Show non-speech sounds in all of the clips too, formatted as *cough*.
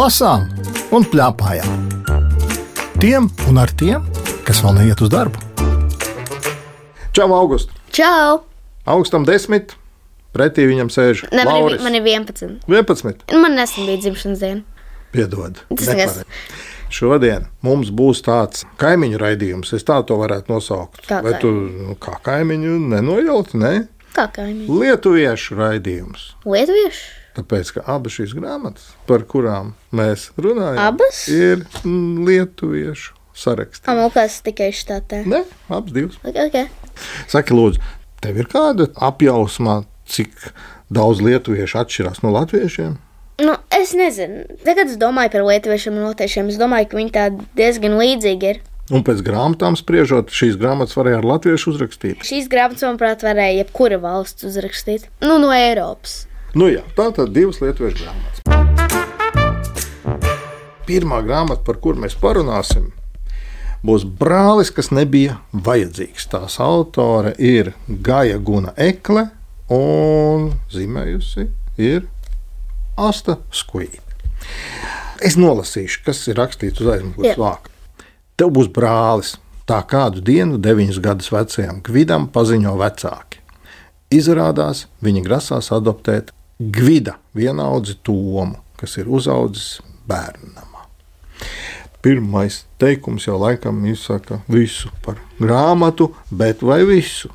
lasām un plēpājām. Tiem un ar tiem, kas vēl neiet uz darbu. Čau, August! Čau! Augstam desmit, pretī viņam sēž Ne, man, ir, man ir 11. 11. Man nesen bija dzimšanas diena. Piedod. Tas. Šodien mums būs tāds kaimiņu raidījums. Es tā to varētu nosaukt. Kā Vai tu nu, kā kaimiņu nenojauti? Ne? Kā kaimiņi? Lietuviešu raidījums. Lietuvieši? Tāpēc, ka abas šīs grāmatas, par kurām mēs runājam, Abas? ir lietuviešu sarakstā. Amalkās tikai štātē. Ne, abas divas. Okay, okay. Saki, lūdzu, tev ir kāda apjausma, cik daudz lietuviešu atšķirās no latviešiem? Nu, es nezinu. Tagad es domāju par lietuviešiem un latviešiem. Es domāju, ka viņi tādi diezgan līdzīgi ir. Un pēc grāmatām spriežot, šīs grāmatas varēja ar latviešu uzrakstīt. Šīs grāmatas, manuprāt, varēja jebkura valsts uzrakstīt. Nu, no Eiropas. Nu jā, tā tad divas lietuviešu grāmatas. Pirmā grāmata, par kuru mēs parunāsim, būs brālis, kas nebija vajadzīgs. Tās autore ir Gaja Guna Ekle un zīmējusi ir Asta Skuīta. Es nolasīšu, kas ir rakstīts uz aizmugures vāka. Tev būs brālis. Tā kādu dienu, deviņus gadus vecajam Gvidam, paziņo vecāki. Izrādās, viņi grasās adoptēt Gvida vienaudzi Tomu, kas ir uzaudzis bērnamā. Pirmais teikums jau laikam izsaka visu par grāmatu, bet vai visu?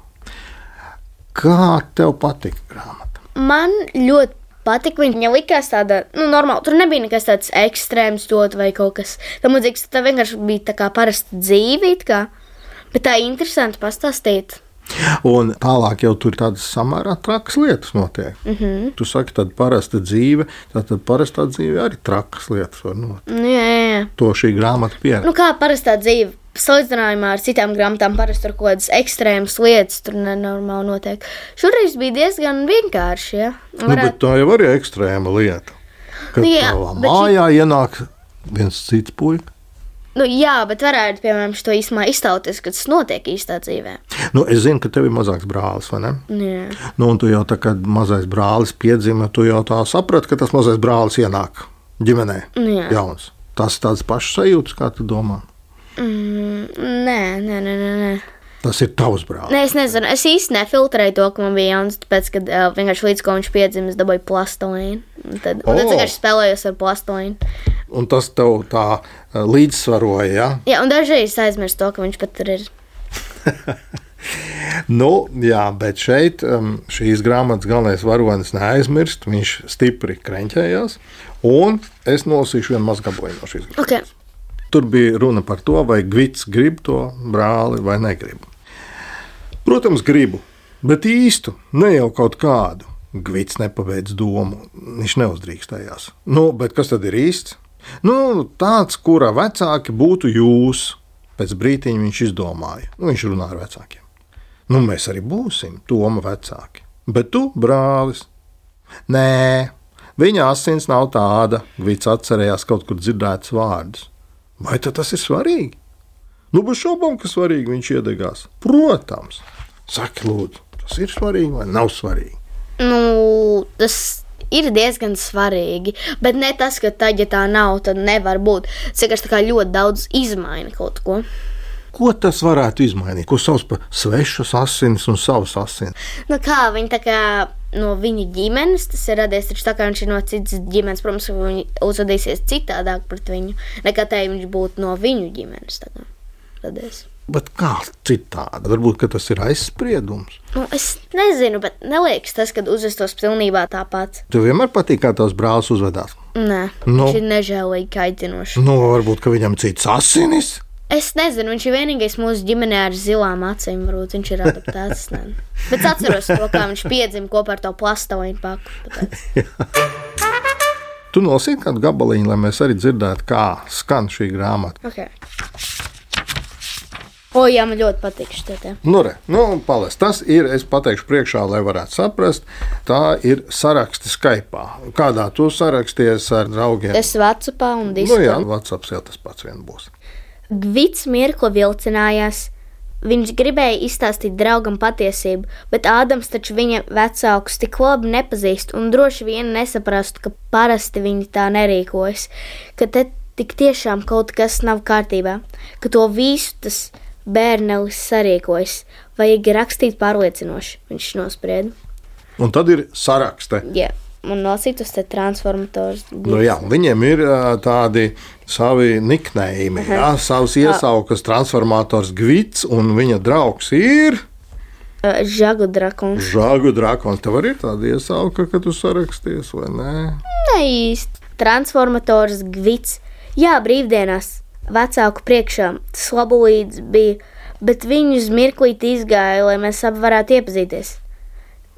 Kā tev patika grāmata? Man ļoti patika. Viņa likās tāda, nu, normāla. Tur nebija nekas tāds ekstrēms, dot vai kaut kas tamlīdzīgs. Tā vienkārši bija tā kā parasta dzīve, kā. bet tā interesanti pastāstīt. Un tālāk jau tur tādas samērā trakas lietas notiek. Mm -hmm. Tu saki, tāda parasta dzīve, tad parastā dzīve arī trakas lietas var notikt. Nu, jā, jā, jā. To šī grāmata pierāda. Nu, kā parastā dzīve. Salīdzinājumā ar citām grāmatām parasti tur kaut kādas ekstrēmas lietas tur nenormāli notiek. Šoreiz bija diezgan vienkārši. Ja? Nu, bet tā jau ir ekstrēma lieta. Kad Nu, jā, mājā ienāk viens cits puika. Nu, jā, bet varētu, piemēram, to īstenībā iztauties, kad tas notiek īstā dzīvē. Nu, es zinu, ka tev ir mazāks brālis, vai ne? Jā, Nu, un tu jau tā kā mazais brālis piedzima, tu jau tā saprati, ka tas mazais brālis ienāk ģimenē. Jā. Jauns. Tas tāds pašs sajūta, kā tu domā. mm, nē, nē, nē. nē, nē. Tas ir tavs brālis. Nē, es nezinu. Es īsti nefiltrēju to, ka man bija jauns. Tāpēc, kad uh, vienkārši līdz ko viņš piedzima, es dabūju plastelīnu. Un Tad, un tad vienkārši spēlējos ar plastelīnu. Un tas tev tā eh, līdzsvaroja. Ja? Jā, un dažreiz aizmirstu to, ka viņš pat tur ir. *laughs* *laughs* Nu, jā, bet šeit um, šīs grāmatas galvenais varonis neaizmirst. Viņš stipri krenķējās. Un es nolasīšu vienu mazgabojumu no šīs grāmatas. Okay. Tur bija runa par to, vai Gvits grib to brāli vai negrib. Protams, gribu, bet īstu, ne jau kaut kādu. Gvits nepabeidz domu, viņš neuzdrīkstējās. Nu, bet kas tad ir īsts? Nu, tāds, kura vecāki būtu jūs. Pēc brīdiņa viņš izdomāja, nu, viņš runā ar vecākiem. Nu, mēs arī būsim Toma vecāki. Bet tu, brālis, nē, viņa asins nav tāda. Gvits atcerējās kaut kur dzirdētus vārdus. Vai tas ir svarīgi? Nu, bez šaubām, ka svarīgi viņš iedegās. Protams, saki, lūdzu, tas ir svarīgi vai nav svarīgi. Nu, tas ir diezgan svarīgi. Bet ne tas, ka tā, ja tā nav, tad nevar būt. Tas vienkārši tā kā ļoti daudz izmaina kaut ko. Ko tas varētu izmainīt? Ko sauc par svešas asinis un savas asinis? Nu, kā viņi tā kā no viņa ģimenes, tas ir radies taču tā, kā viņš ir no citas ģimenes. Protams, viņi uzvedīsies citādāk pret viņu, nekā tā, viņš būtu no viņu ģimenes. Radies. Bet kā citādi? Varbūt tas ir aizspriedums. Nu, es nezinu, bet neliekas tas, ka uzvestos pilnībā tāpat. Tev vienmēr patīk, kā tavs brālis uzvedās. Nē, Nu. viņš ir nežēlīgi kaitinošs. Nu, varbūt ka viņam cits asinis. Es nezinu, viņš ir vienīgais mūsu ģimenē ar zilām acīm. Varbūt viņš ir adaptēts. Bet es atceros to, kā viņš piedzima kopā ar to plastelīnu paku. *laughs* Tu nolasīji kādu gabaliņu, lai mēs arī dzirdētu, kā skan šī grāmata. Okay. O, jā, man ļoti patīk šī te. Nu, re, nu, palas. Tas ir, es pateikšu priekšā, lai varētu saprast, tā ir saraksti Skype. Kādā tu saraksties ar draugiem? Es Vācijā un Nu, Discord. jā, WhatsApp jau tas pats vien būs. Gvits mirkli vilcinājās. Viņš gribēja izstāstīt draugam patiesību, bet Ādams taču viņa vecākus tik labi nepazīst un droši vien nesaprastu, ka parasti viņi tā nerīkojas, ka te tik tiešām kaut kas nav kārtībā, ka to visu tas bērnelis sarīkojas. Vajag rakstīt pārliecinoši, viņš nosprieda. Un tad ir sarakste. Jā. Un nosītus te transformators. Nu, jā, viņiem ir tādi savi niknējumi, jā, savas iesaukas, transformators Gvits, un viņa draugs ir Uh, Žagu drakons. Žāgu drakons. Tev arī ir tāda iesauka, ka tu saraksties, vai ne? Ne īsti. Transformators Gvits. Jā, brīvdienās. Vecāku priekšā. Tas labulīdz bija, bet viņus mirklīt izgāja, lai mēs abi varētu iepazīties.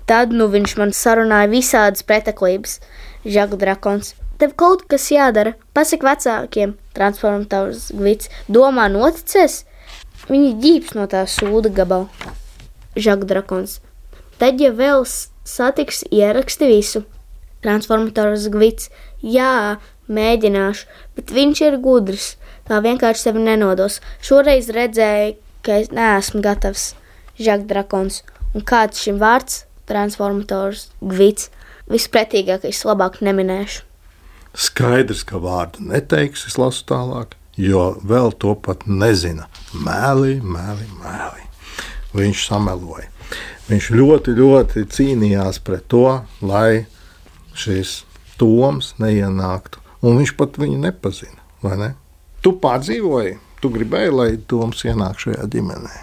Tad nu viņš man sarunāja visādas preteklības. Žagu drakons. Tev kaut kas jādara. Pasaki vecākiem, transformators Gvits. Domā, noticēs? Viņi ģīps no tā sūda gabala. Žagdrakons. Tad, ja vēl satiks, ieraksti visu. Transformators Gvits. Jā, mēģināšu, bet viņš ir gudrs. Tā vienkārši sevi nenodos. Šoreiz redzēju, ka es neesmu gatavs. Žagdrakons. Un kāds šim vārds? Transformators Gvits. Vispretīgākais, labāk neminēšu. Skaidrs, ka vārdu neteiks, es lasu tālāk, jo vēl to pat nezina. Mēli, mēli, mēli. Viņš sameloja. Viņš ļoti, ļoti cīnījās pret to, lai šis toms neienāktu. Un viņš pat viņu nepazina. Ne? Tu pārdzīvoji, tu gribēji, lai toms ienāk šajā ģimenē.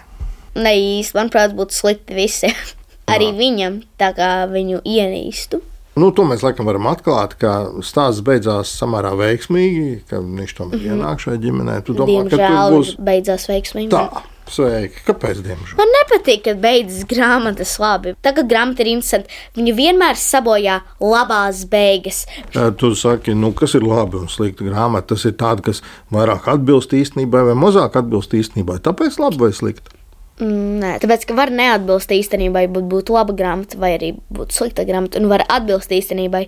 Ne īsti, manuprāt, būtu slikti visiem. *laughs* Arī viņam, tā kā viņu ienīstu. Nu, to mēs laikam varam atklāt, ka stāsts beidzās samērā veiksmīgi, ka viņš tomēr mm -hmm. ienāk šajā ģimenē. Tu domā, ka Diemžēl tas būs beidzās veiksmīgi. tā. Sveiki, kāpēc? Diemžēl. Man nepatīk, kad beidzas grāmatas labi. Tagad grāmata ir interesanta. Viņa vienmēr sabojā labās beigas. Tu saki, nu, kas ir labi un slikti grāmata. Tas ir tāds, kas vairāk atbilst īstenībai vai mazāk atbilst īstenībai. Tāpēc labi vai slikti. Mm, Nē, tāpēc, ka var neatbilst īstenībai, būt, būt laba grāmata, vai arī būt slikta grāmata. Un var atbilst īstenībai,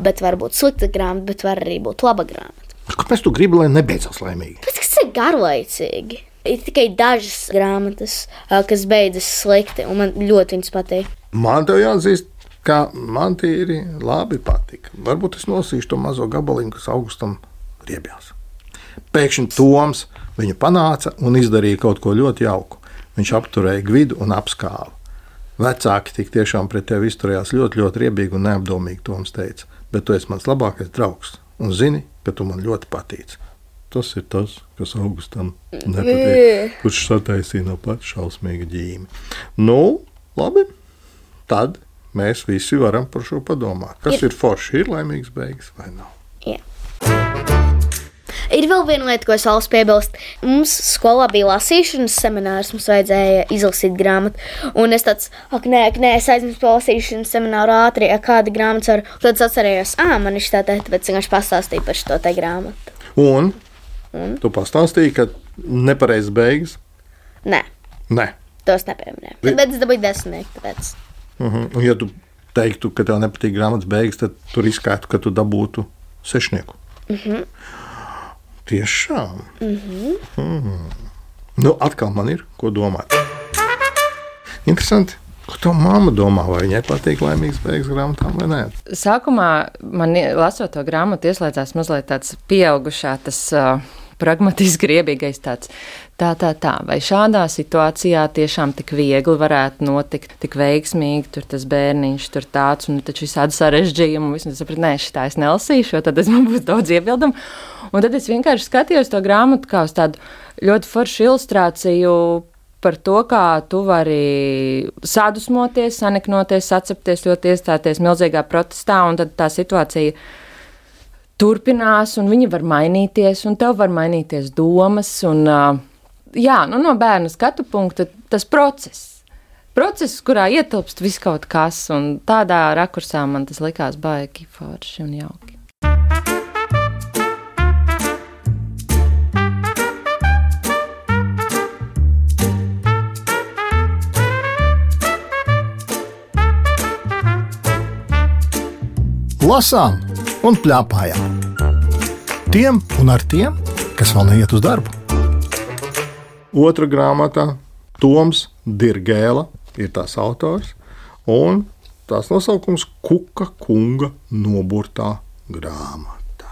bet var būt slikta grāmata, bet var arī būt laba grāmata. Kāpēc tu gribi, lai nebeidzas laimīgi? Pēc kas ir garlaicīgi? Ir tikai dažas grāmatas, kas beidzas slikti, un man ļoti viņas patīk. Man te jāatzīst, ka man tīri labi patika. Varbūt es nosīšu to mazo gabaliņu, kas augustam riebjās. Pēkšņi Toms viņu panāca un izdarīja kaut ko ļoti jauku. Viņš apturēja gvidu un apskāva. Vecāki tik tiešām pret tevi izturējās ļoti, ļoti riebīgi un neapdomīgi. Toms teica, bet tu esi mans labākais draugs un zini, ka tu man ļoti patīc. Tas ir tas, kas augustam nepatīk. Kurš sataisīja no pats šausmīga ģīmi. Nu, labi. Tad mēs visi varam par šo padomāt. Kas ir, ir forši, ir laimīgs beigas vai nav? Jā. Ir vēl viena lieta, ko es vēlos piebilst. Mums skolā bija lasīšanas seminārs, mums vajadzēja izlasīt grāmatu. Un es tāds, ak, nē, ak, nē es aizmirsu par lasīšanas semināru ātri, ja kāda grāmata var. Tad es atcerējos, ah, man ir tā teikt, bet vienkārši pastāstīja par šo te grāmatu. Un, un? tu pastāstīji, ka nepareizs beigas? Nē, Nē. tos nepieminēju. Bet es dabūju desmitnieku, tāpēc. Uh -huh. Ja tu teiktu, ka tev nepatīk grāmatas beigas, tad tu riskētu, ka tu dabūtu sešnieku. Uh -huh. Tiešām. -huh. mm. Nu, atkal man ir ko domāt. Interesanti. Ko tā mamma domā? Vai viņai patīk laimīgs beigas grāmatām vai nē? Sākumā man lasot to grāmatu, ieslēdzās mazliet tāds pieaugušā, tas uh, pragmatiski griebīgais tāds. Tā, tā, tā. Vai šādā situācijā tiešām tik viegli varētu notikt, tik veiksmīgi, tur tas bērniņš, tur tāds, un taču visādi sarežģījumi, un es sapratu, nē, šitā es nelasīšu, tad es *laughs* man būs daudz iebildumu. Un tad es vienkārši skatījos to grāmatu kā uz tādu ļoti foršu ilustrāciju par to, kā tu vari sadusmoties, saniknoties, sacepties, ļoti iestāties milzīgā protestā, un tad tā situācija turpinās, un viņi var mainīties, un tev var mainīties domas. Un, jā, nu, no bērna skatu punkta tas process. Process, kurā ietilpst viss kaut kas, un tādā rakursā man tas likās baigi forši un jauki. Lasām un plēpājām. Tiem un ar tiem, kas vēl neiet uz darbu. Otra grāmata Toms Dirgēla ir tās autors, un tās nosaukums Kuka kunga noburtā grāmatā.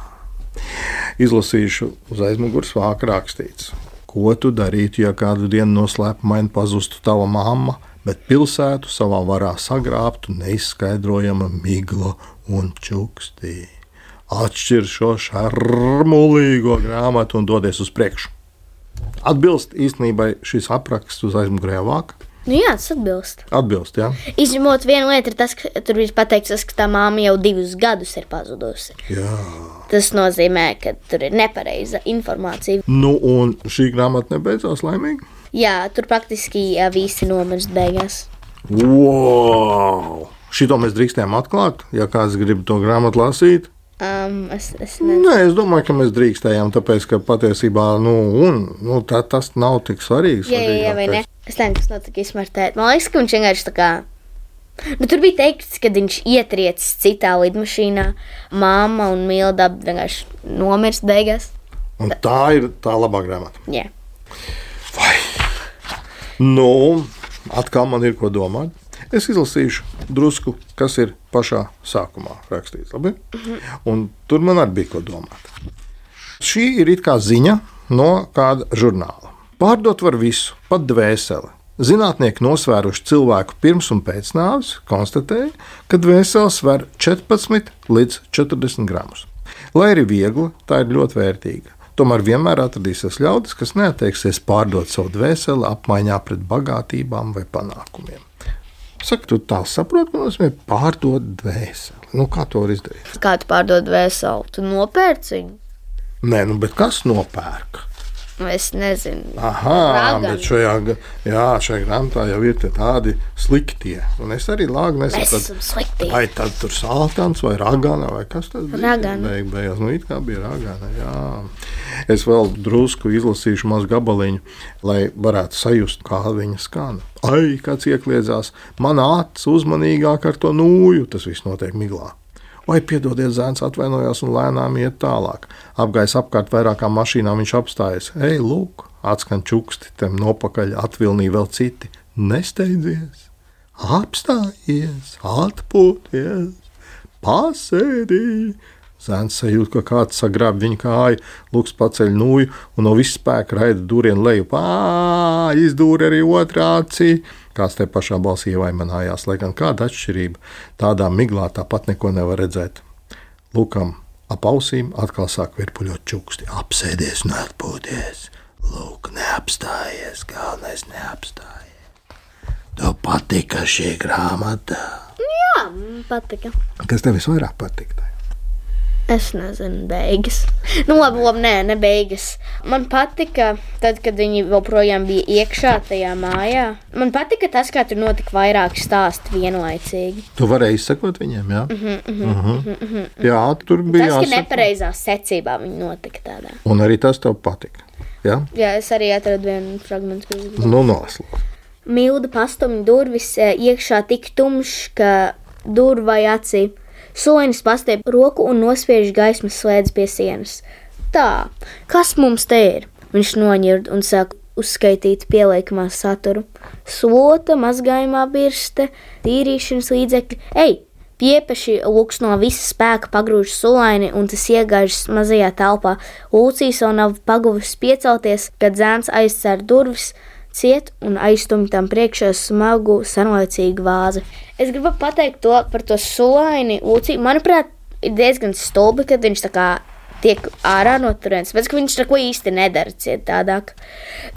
Izlasīšu uz aizmugures vāka rakstīts. Ko tu darītu, ja kādu dienu noslēpumaini pazustu tava mamma, bet pilsētu savā varā sagrābtu neizskaidrojama migla un čukstī? Atšķir šo šarmulīgo grāmatu un dodies uz priekšu. Atbilst īstenībai šis apraksts uz aizmugurējā vāka. Nu, jā, tas atbilst. Atbilst, jā. Izņemot vienu lietu, ir tas, ka tur ir pateikts, ka tā māma jau divus gadus ir pazudusi. jā. Tas nozīmē, ka tur ir nepareiza informācija. Nu, un šī grāmata nebeidzās laimīgi. Jā, tur praktiski jā, visi nomirst beigās. Wow! Šito mēs drīkstējām atklāt, ja kāds grib to grāmatu lasīt. Um, es, es nezinu. Nē, es domāju, ka mēs drīkstējām, tāpēc, ka patiesībā nu, un, nu, tā, tas nav tik svarīgs. Jā, jā, jā, vai ne? Es nezinu, kas notika izsmartēt. Man liekas, ka viņš vienkārši tā kā. Nu, tur bija teikts, ka viņš ietriecis citā lidmašīnā. Māma un Milda vienkārši nomirst beigās. Un tā ir tā labā grāmata. Jā. Nu, atkal man ir ko domāt. Es izlasīšu drusku, kas ir pašā sākumā rakstīts. Labi? Un tur man arī bija ko domāt. Šī ir it kā ziņa no kāda žurnāla. Pārdot var visu, pat dvēseli. Zinātnieki nosvēruši cilvēku pirms un pēc nāves, konstatēja, ka dvēsele sver 14 līdz 40 gramus. Lai arī viegla, tā ir ļoti vērtīga. Tomēr vienmēr atradīsies ļaudis, kas neatteiksies pārdot savu dvēseli apmaiņā pret bagātībām vai panākumiem. Saka, tu tā saproti, ka nozīmē pārdot dvēseli. Nu, kā to var izdarīt? Kā tu pārdod veselu? Tu nopērci viņu? Nē, nu, bet kas nopērk? Nu, Es nezinu. Aha, Ragani. bet šajā, jā, šajā grāmatā jau ir tādi sliktie. Un es arī lāgu slikti. Vai tad tur sāpēns vai ragana vai kas tas bija? Ragana. Beig, beigās, nu, it kā bija ragana. Jā. Es vēl drusku izlasīšu mazu gabaliņu, lai varētu sajust, kā viņa skan. Ai, kāds iekļiedzās, man acis uzmanīgāk ar to nūju, tas viss notiek miglā. Vai piedodiet, zēns atvainojās un lēnām iet tālāk. Apgājis apkārt vairākām mašīnām, viņš apstājas. Ej, lūk, atskan čuksti, tam nopakaļ atvilnīja vēl citi. Nesteidzies, apstājies, atpūties, pasēdī. Zēns sajūt, ka kāds sagrāb viņa kāju, lūks paceļ nūju un no visas spēka raida dūrienu leju. Pā, izdūri arī otrā acī. Kāds te pašā balsī ievaimanājās, lai gan kāda atšķirība. Tādā miglā tāpat neko nevar redzēt. Lūkam, ap ausīm atkal sāk virpuļot čuksti. Apsēdies un atpūties. Lūk, neapstājies, galvenais neapstājies. Tev patika šī grāmata. Jā, man patika. Kas tev visvairāk patika? Es nezinu, beigas. Nu, labi, labi, nē, ne beigas. Man patika, tad, kad viņi joprojām bija iekšā tajā mājā. Man patika tas, kā tur notika vairāki stāsti vienlaicīgi. Tu varēji izsekot viņiem, jā? Mm -hmm, mm -hmm. Jā, tur bija Tas, ka nepareizā secībā viņi notika tādā. Un arī tas tev patika. Jā, Jā, es arī atradu vienu fragment, kur nu nolaslu. Milda pastumja durvis e, iekšā tik tumšs, ka durvai acī. Solis pastiep roku un nospiež gaismas slēdz pie sienas. Tā, kas mums te ir? Viņš noņird un sāk uzskaitīt pieliekamā saturu. Slota, mazgājumā birste, tīrīšanas līdzekļi. Ej! Piepeši lūks no visa spēka pagrūž sulaini, un tas iegāžas mazajā telpā. Lūcīs vēl nav paguvis piecelties, kad zēns aizcer durvis, ciet un aizstumj tam priekšā smagu, senlaicīgu vāzi. Es gribu pateikt to par to sulaini. Lūcī, manuprāt, ir diezgan stulbi, kad viņš tā kā tiek ārā no turienes. Pēc tam viņš neko īsti nedara cietādāk.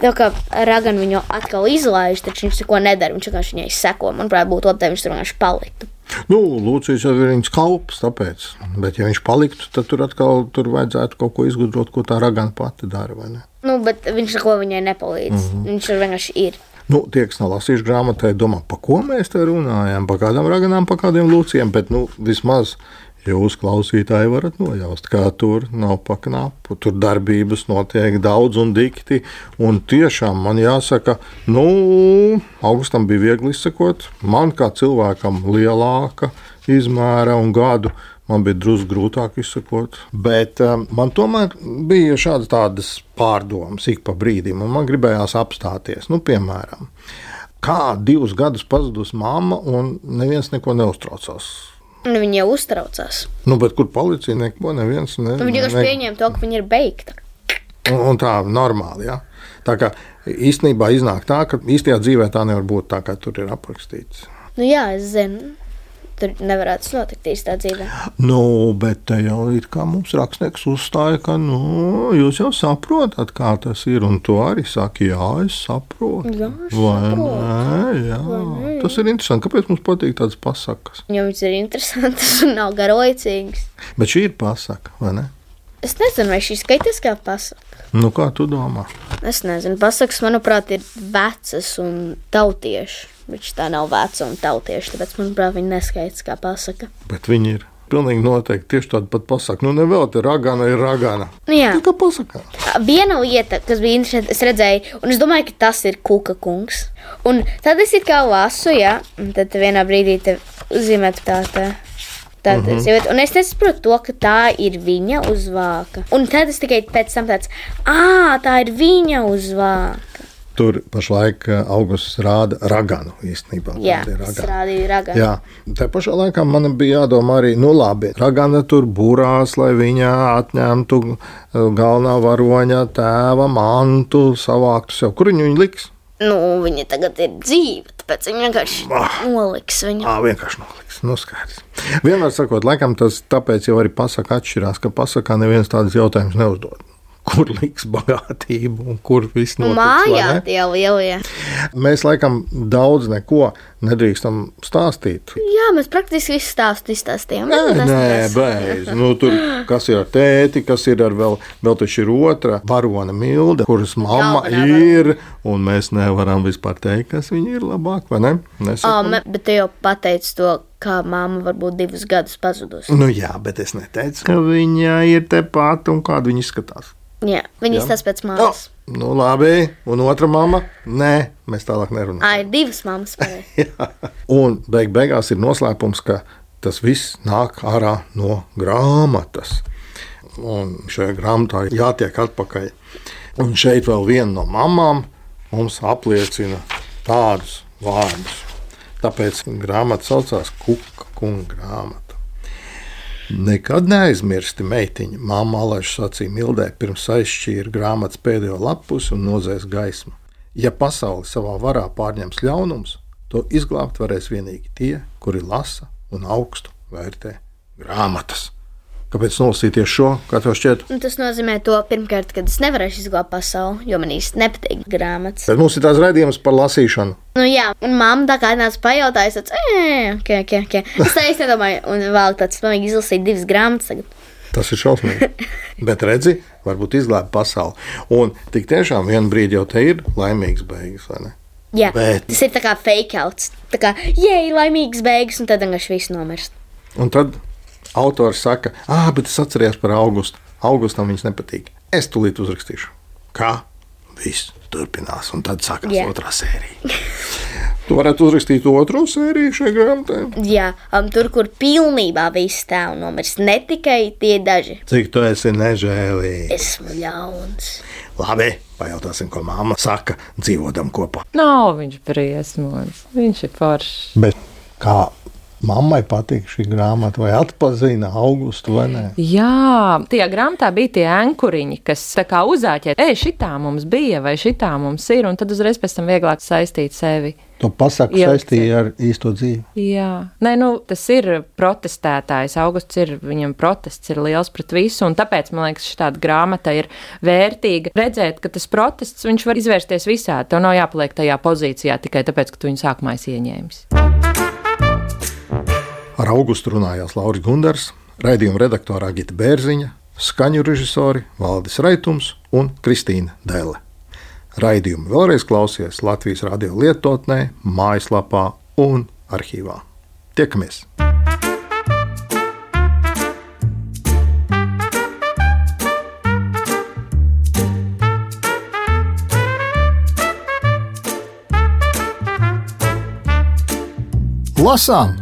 Tā kā Ragan viņu atkal izlaiž, taču viņš neko nedara. Viņš vienkārši viņai seko. Manuprāt, būtu labi, ja viņš tur vienkārši paliktu. Nu, Lūcis jau ir viņas kalps, tāpēc. Bet, ja viņš paliktu, tad tur atkal tur vajadzētu kaut ko izgudrot, ko tā ragana pati dara. Nu, bet viņš neko viņai nepalīdz. Mm -hmm. Viņš tur vienkārši ir. Nu, tie, kas nav lasījuši grāmatā, domā, par ko mēs te runājam, par kādām raganām, par kādiem lūciem, bet nu, vismaz jūs, klausītāji, varat nojaust, kā tur nav pa knapu. Tur darbības notiek daudz un dikti, un tiešām man jāsaka, nu, augustam bija viegli izsekot. Man kā cilvēkam lielāka izmēra un gadu Man bija drusku grūtāk izsakot, bet um, man tomēr bija šādas tādas pārdomas ik pa brīdim, un man gribējās apstāties. Nu, piemēram, kā divus gadus pazudusi mamma, un neviens neko neuztraucās. Nu, Viņi jau uztraucās. Nu, bet kur policija neko neviens ne, Nu, Viņi vienkārši pieņēma to, ka viņi ir beigti. Un, un tā normāli. Ja? Tā kā īstenībā iznāk tā, ka īstajā dzīvē tā nevar būt tā, kā tur ir aprakstīts. Nu, jā, es zinu. Tur nevarētu notikt īstā dzīvē. Nu, bet te jau ir kā mums rakstnieks uzstāja, ka nu, jūs jau saprotat, kā tas ir. Un to arī saka, jā, es saprotu. Jā, es Vai saprotu. nē, jā. Tas ir interesanti. Kāpēc mums patīk tādas pasakas? Jo viņas ir interesantas un nav garlaicīgas. Bet šī ir pasaka, vai ne? Es nezinu, vai šī skaitās kā pasaka. Nu, kā tu domā? Es nezinu, pasakas, manuprāt, ir vecas un tautieši. Bet tā nav veca un tautieši, tāpēc, manuprāt, viņi neskaitās kā pasaka. Bet viņi ir. Pilnīgi noteikti tieši tāda pat pasaka. Nu, nevēl te ragana ir ragana. Nu, jā, Tā kā pasakā. viena lieta, kas bija interesanta, es redzēju, un es domāju, ka tas ir kuka kungs. Un tad es it kā lasu, jā, un tad vienā brīdī te uzzīmēt tā, tā. Tā, mm -hmm. Un es nesaprotu to, ka tā ir viņa uzvāka. Un tad es tikai pēc tam tāds, ah, tā ir viņa uzvāka. Tur pašlaik eh, augusts rāda raganu īstenībā. Jā, Tāda tas ragana. rādīja raganu. Jā, tā pašā laikā man bija jādomā arī, nu labi, ragana tur būrās, lai viņa atņemtu eh, galvenā varoņa tēva mantu, savāktu sev. Kur viņu viņa liks? Nu, viņa tagad ir dzīva, tāpēc viņa vienkārši noliks viņu. Ā, vienkārši noliks. Nu, skaidrs. Vienmēr sakot, laikam tas tāpēc jau arī pasaka atšķirās, ka pasakā neviens tādas jautājumus neuzdod. Kur liks bagātību un kur viss notiks? mājā tie lielie. Mēs laikam daudz neko nedrīkstam stāstīt. Jā, mēs praktiski visu stāstu izstāstījām. Nē, nē nekas. beidz. Nu, tur, kas ir ar tēti, kas ir ar vēl, vēl taču ir otra varona milde, kuras mamma Galvenā ir, un mēs nevaram vispār teikt, kas viņa ir labāk, vai ne? Nesakam. me- Bet tu jau pateici to, kā mamma varbūt divus gadus pazudusi. Nu jā, bet es neteicu, ka viņa ir tepat un kāda viņa izskatās. Jā, viņa Jā. izstāsta pēc mammas. Nu labi, un otra mamma? Nē, mēs tālāk nerunājam. Ir divas mammas. *laughs* Un beig beigās ir noslēpums, ka tas viss nāk ārā no grāmatas. Un šajā grāmatā jātiek atpakaļ. Un šeit vēl viena no mamām mums apliecina tādus vārdus. Tāpēc grāmata saucās Kuka kunga grāmata. Nekad neaizmirsti, meitiņa, māma Alaiša sacīja Mildē, pirms aizšķīra grāmatas pēdējo lapus un nozēs gaismu. Ja pasauli savā varā pārņems ļaunums, to izglābt varēs tikai tie, kuri lasa un augstu vērtē grāmatas. Kāpēc nolasīties šo? Kā tev šķiet? Un tas nozīmē to, pirmkārt, ka es nevarēšu izglābt pasauli, jo man īsti nepatīk grāmatas. Bet mums ir tās raidījums par lasīšanu. Nu, jā, un mamma tā kā nāca pajautāt, es teicu, ok, ok, ok. Es tā īsti nedomāju, un vēl tāds, man vajag izlasīt divas grāmatas. Tagad. Tas ir šausmīgi. *laughs* Bet redzi, varbūt izglābt pasauli. Un tik tiešām vienā brīdī jau te ir laimīgs beigas, vai ne? Jā, Bet- tas ir tā kā fake outs. Tā kā, jē, laimīgs beigas, un tad vienkārši viss nomirst. Un tad autors saka, ah, bet es atceros par augustu. Augustam viņas nepatīk. Es tūlīt uzrakstīšu. Kā? Viss turpinās, un tad sākās yeah. otrā sērija. *laughs* Tu varētu uzrakstīt otro sēriju šai grāmatai. Jā, um, tur, kur pilnībā viss un nomirst, ne tikai tie daži. Cik tu esi nežēlīgs? Esmu ļauns. Labi, pajautāsim, ko mamma saka, dzīvodam kopā. Nav viņš briesmonis, viņš ir foršs. Bet kā mammai patīk šī grāmata, vai atpazina augustu vai nē? Jā, tajā grāmatā bija tie ankuriņi, kas tā kā uzāķē, ej, šitā mums bija, vai šitā mums ir, un tad uzreiz pēc tam vieglāk saistīt sevi. To pasaku Ielikt saistīja ar īsto dzīvi. Jā, Nē, nu, tas ir protestētājs. Augusts ir, viņam protests ir liels pret visu, un tāpēc man liekas, šī grāmata ir vērtīga. Redzēt, ka tas protests viņš var izvērsties visādi. Tev nav jāpaliek tajā pozīcijā tikai tāpēc, ka tu viņu sākumā ieņēmis. Ar augustu runājās Lauris Gundars, raidījuma redaktorā Gita Bērziņa, skaņu režisori Valdis Raitums un Kristīna Dēle. Raidījumu vēlreiz klausies Latvijas radio lietotnē, mājaslapā un arhīvā. Tiekamies! Lasām